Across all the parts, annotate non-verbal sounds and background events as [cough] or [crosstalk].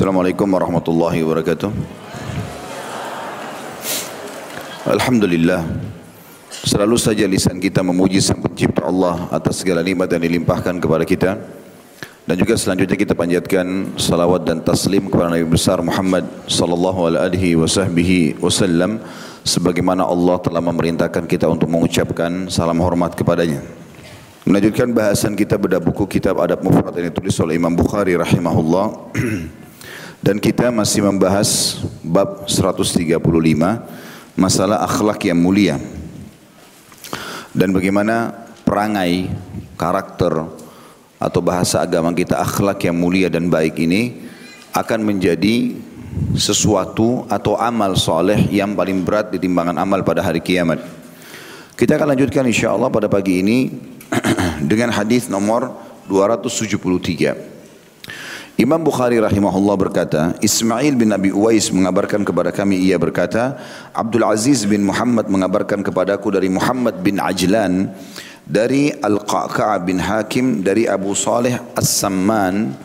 Assalamualaikum warahmatullahi wabarakatuh. Alhamdulillah. Selalu saja lisan kita memuji Sang Pencipta Allah atas segala nikmat yang dilimpahkan kepada kita. Dan juga selanjutnya kita panjatkan salawat dan taslim kepada Nabi besar Muhammad sallallahu alaihi wasallam sebagaimana Allah telah memerintahkan kita untuk mengucapkan salam hormat kepadanya. Melanjutkan bahasan kita pada buku kitab Adab Mufrad yang ditulis oleh Imam Bukhari rahimahullah. [clears throat] Dan kita masih membahas bab 135 masalah akhlak yang mulia. Dan bagaimana perangai, karakter atau bahasa agama kita akhlak yang mulia dan baik ini akan menjadi sesuatu atau amal soleh yang paling berat di timbangan amal pada hari kiamat. Kita akan lanjutkan insya Allah pada pagi ini [clears throat] dengan hadis nomor 273. Imam Bukhari rahimahullah berkata, Ismail bin Abi Uwais mengabarkan kepada kami ia berkata, Abdul Aziz bin Muhammad mengabarkan kepadaku dari Muhammad bin Ajlan dari Al-Qaqa' bin Hakim dari Abu Saleh As-Samman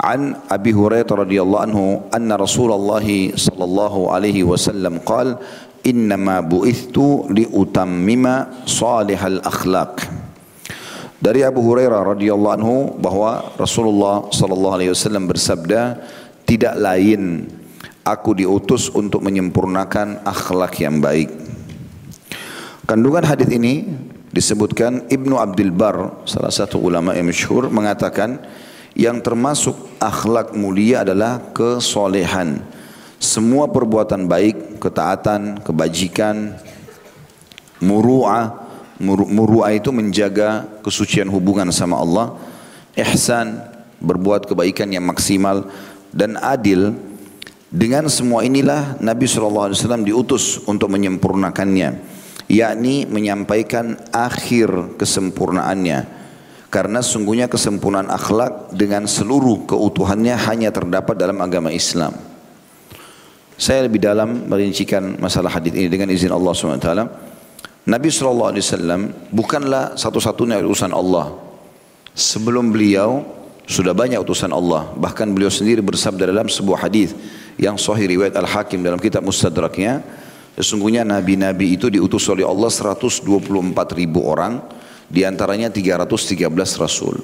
an Abi Hurairah radhiyallahu anhu anna Rasulullah sallallahu alaihi wasallam qala innama bu'ithtu liutammima salihal akhlaq dari Abu Hurairah radhiyallahu anhu bahwa Rasulullah sallallahu alaihi wasallam bersabda, tidak lain aku diutus untuk menyempurnakan akhlak yang baik. Kandungan hadis ini disebutkan Ibnu Abdul Bar, salah satu ulama yang masyhur mengatakan yang termasuk akhlak mulia adalah kesolehan. Semua perbuatan baik, ketaatan, kebajikan, muru'ah, Muru'ah itu menjaga kesucian hubungan sama Allah. Ihsan, berbuat kebaikan yang maksimal dan adil. Dengan semua inilah Nabi SAW diutus untuk menyempurnakannya. Yakni menyampaikan akhir kesempurnaannya. Karena sungguhnya kesempurnaan akhlak dengan seluruh keutuhannya hanya terdapat dalam agama Islam. Saya lebih dalam merincikan masalah hadis ini dengan izin Allah SWT. Nabi SAW bukanlah satu-satunya utusan Allah. Sebelum beliau sudah banyak utusan Allah. Bahkan beliau sendiri bersabda dalam sebuah hadis yang sahih riwayat Al-Hakim dalam kitab Mustadraknya. Sesungguhnya nabi-nabi itu diutus oleh Allah 124 ribu orang. Di antaranya 313 rasul.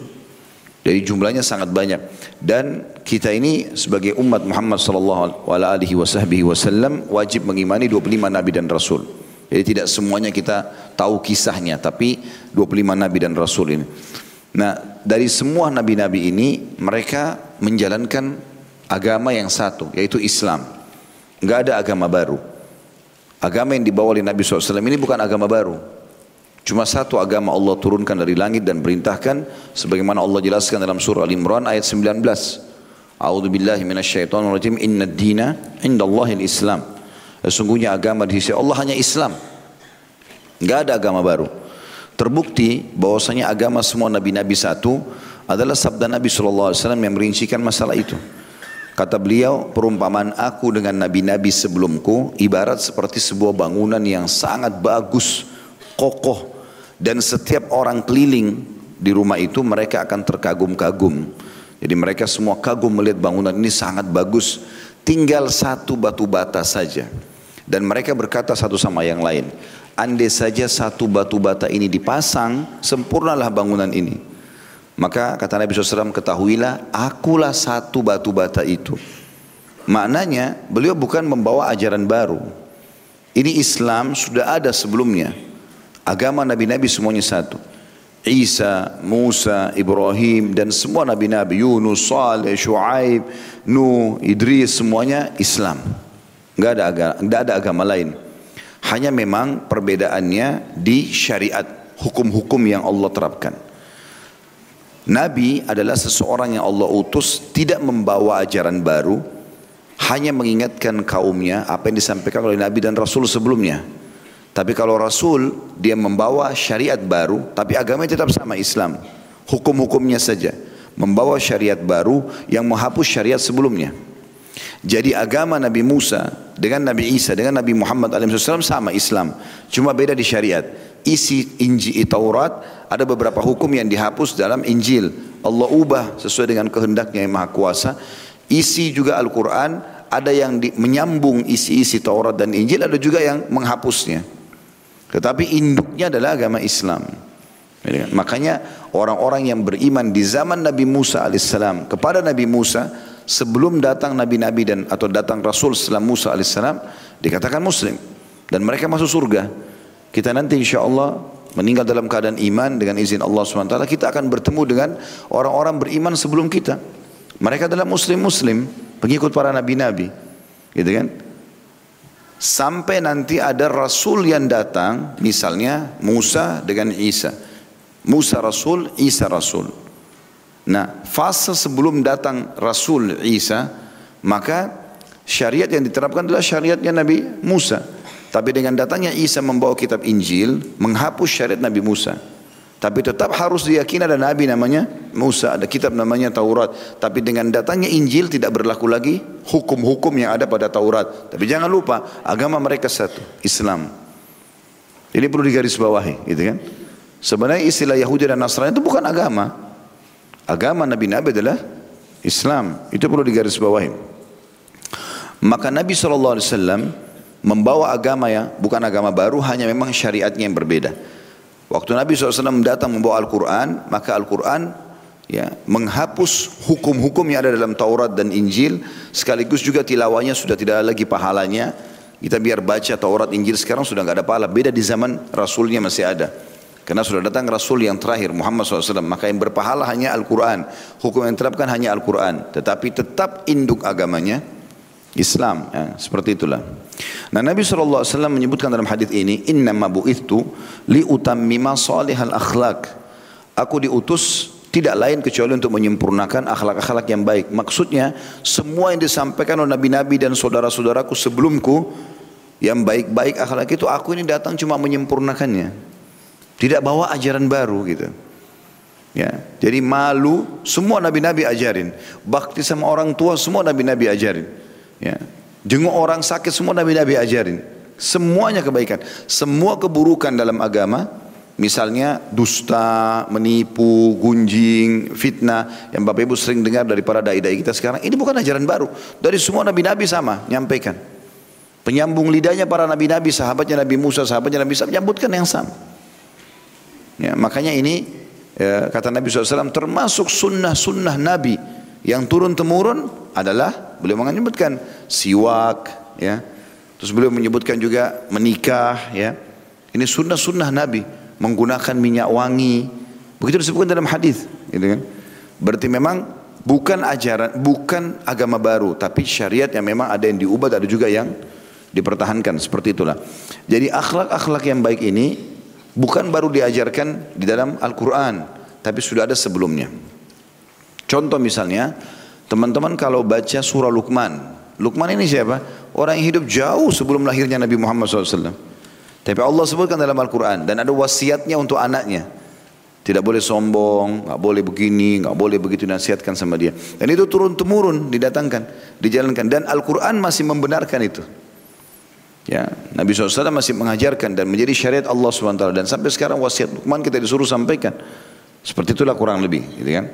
Jadi jumlahnya sangat banyak. Dan kita ini sebagai umat Muhammad sallallahu alaihi wasallam wajib mengimani 25 nabi dan rasul. Jadi tidak semuanya kita tahu kisahnya, tapi 25 nabi dan rasul ini. Nah, dari semua nabi-nabi ini mereka menjalankan agama yang satu, yaitu Islam. Enggak ada agama baru. Agama yang dibawa oleh Nabi SAW ini bukan agama baru. Cuma satu agama Allah turunkan dari langit dan perintahkan sebagaimana Allah jelaskan dalam surah Al-Imran ayat 19. A'udzu billahi minasyaitonir rajim. Inna dina indallahil Islam. Sesungguhnya agama di sisi Allah hanya Islam. Enggak ada agama baru. Terbukti bahwasanya agama semua nabi-nabi satu adalah sabda Nabi SAW yang merincikan masalah itu. Kata beliau, perumpamaan aku dengan nabi-nabi sebelumku ibarat seperti sebuah bangunan yang sangat bagus, kokoh, dan setiap orang keliling di rumah itu mereka akan terkagum-kagum. Jadi mereka semua kagum melihat bangunan ini sangat bagus. Tinggal satu batu bata saja. Dan mereka berkata satu sama yang lain, andai saja satu batu bata ini dipasang, sempurnalah bangunan ini. Maka kata Nabi SAW, ketahuilah, akulah satu batu bata itu. Maknanya, beliau bukan membawa ajaran baru. Ini Islam sudah ada sebelumnya. Agama Nabi-Nabi semuanya satu. Isa, Musa, Ibrahim dan semua Nabi-Nabi, Yunus, Saleh, Shu'aib, Nuh, Idris, semuanya Islam. Enggak ada agama, enggak ada agama lain. Hanya memang perbedaannya di syariat, hukum-hukum yang Allah terapkan. Nabi adalah seseorang yang Allah utus tidak membawa ajaran baru, hanya mengingatkan kaumnya apa yang disampaikan oleh Nabi dan Rasul sebelumnya. Tapi kalau Rasul dia membawa syariat baru, tapi agamanya tetap sama Islam. Hukum-hukumnya saja. Membawa syariat baru yang menghapus syariat sebelumnya. Jadi agama Nabi Musa dengan Nabi Isa dengan Nabi Muhammad SAW sama Islam. Cuma beda di syariat. Isi Injil Taurat ada beberapa hukum yang dihapus dalam Injil. Allah ubah sesuai dengan kehendaknya yang maha kuasa. isi juga Al-Quran, ada yang di, menyambung isi-isi Taurat dan Injil, ada juga yang menghapusnya. Tetapi induknya adalah agama Islam. Makanya orang-orang yang beriman di zaman Nabi Musa alaihissalam kepada Nabi Musa sebelum datang nabi-nabi dan atau datang Rasul setelah Musa alaihissalam dikatakan Muslim dan mereka masuk surga. Kita nanti insya Allah meninggal dalam keadaan iman dengan izin Allah swt kita akan bertemu dengan orang-orang beriman sebelum kita. Mereka adalah Muslim-Muslim pengikut para nabi-nabi, gitu kan? Sampai nanti ada Rasul yang datang, misalnya Musa dengan Isa. Musa Rasul, Isa Rasul. Nah, fase sebelum datang Rasul Isa, maka syariat yang diterapkan adalah syariatnya Nabi Musa. Tapi dengan datangnya Isa membawa kitab Injil, menghapus syariat Nabi Musa. Tapi tetap harus diyakini ada nabi namanya Musa, ada kitab namanya Taurat. Tapi dengan datangnya Injil tidak berlaku lagi hukum-hukum yang ada pada Taurat. Tapi jangan lupa agama mereka satu, Islam. Ini perlu digarisbawahi, gitu kan? Sebenarnya istilah Yahudi dan Nasrani itu bukan agama. Agama Nabi-Nabi adalah Islam. Itu perlu digarisbawahi. Maka Nabi SAW membawa agama ya, bukan agama baru, hanya memang syariatnya yang berbeda. Waktu Nabi SAW datang membawa Al-Quran, maka Al-Quran ya, menghapus hukum-hukum yang ada dalam Taurat dan Injil, sekaligus juga tilawahnya sudah tidak ada lagi pahalanya. Kita biar baca Taurat Injil sekarang sudah nggak ada pahala. Beda di zaman Rasulnya masih ada. Karena sudah datang Rasul yang terakhir Muhammad SAW. Maka yang berpahala hanya Al-Quran. Hukum yang terapkan hanya Al-Quran. Tetapi tetap induk agamanya Islam. Ya, seperti itulah. Nah Nabi SAW menyebutkan dalam hadis ini, Inna bu'ithu li utammima salihal akhlak. Aku diutus tidak lain kecuali untuk menyempurnakan akhlak-akhlak yang baik. Maksudnya semua yang disampaikan oleh nabi-nabi dan saudara-saudaraku sebelumku yang baik-baik akhlak itu aku ini datang cuma menyempurnakannya. Tidak bawa ajaran baru gitu. Ya, jadi malu semua nabi-nabi ajarin. Bakti sama orang tua semua nabi-nabi ajarin. Ya, Jenguk orang sakit semua Nabi-Nabi ajarin. Semuanya kebaikan. Semua keburukan dalam agama. Misalnya dusta, menipu, gunjing, fitnah. Yang Bapak Ibu sering dengar dari para da'i-da'i kita sekarang. Ini bukan ajaran baru. Dari semua Nabi-Nabi sama. Nyampaikan. Penyambung lidahnya para Nabi-Nabi. Sahabatnya Nabi Musa, sahabatnya Nabi Isa. Menyambutkan yang sama. Ya, makanya ini ya, kata Nabi SAW termasuk sunnah-sunnah Nabi yang turun temurun adalah beliau menyebutkan siwak ya. Terus beliau menyebutkan juga menikah ya. Ini sunnah-sunnah Nabi menggunakan minyak wangi. Begitu disebutkan dalam hadis gitu kan. Berarti memang bukan ajaran bukan agama baru tapi syariat yang memang ada yang diubah ada juga yang dipertahankan seperti itulah. Jadi akhlak-akhlak yang baik ini bukan baru diajarkan di dalam Al-Quran tapi sudah ada sebelumnya contoh misalnya Teman-teman kalau baca surah Luqman, Luqman ini siapa? Orang yang hidup jauh sebelum lahirnya Nabi Muhammad SAW. Tapi Allah sebutkan dalam Al-Quran dan ada wasiatnya untuk anaknya. Tidak boleh sombong, nggak boleh begini, nggak boleh begitu nasihatkan sama dia. Dan itu turun temurun didatangkan, dijalankan dan Al-Quran masih membenarkan itu. Ya, Nabi SAW masih mengajarkan dan menjadi syariat Allah SWT dan sampai sekarang wasiat Luqman kita disuruh sampaikan. Seperti itulah kurang lebih, gitu kan?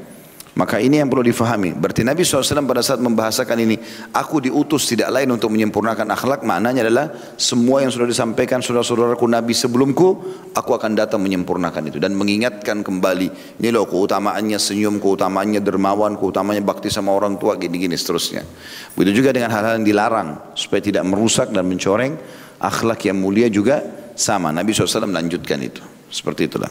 Maka ini yang perlu difahami. Berarti Nabi SAW pada saat membahasakan ini, aku diutus tidak lain untuk menyempurnakan akhlak, maknanya adalah semua yang sudah disampaikan saudara-saudaraku Nabi sebelumku, aku akan datang menyempurnakan itu dan mengingatkan kembali. Ini loh keutamaannya senyum, keutamaannya dermawan, keutamaannya bakti sama orang tua, gini-gini seterusnya. Begitu juga dengan hal-hal yang dilarang, supaya tidak merusak dan mencoreng akhlak yang mulia juga sama. Nabi SAW melanjutkan itu. Seperti itulah.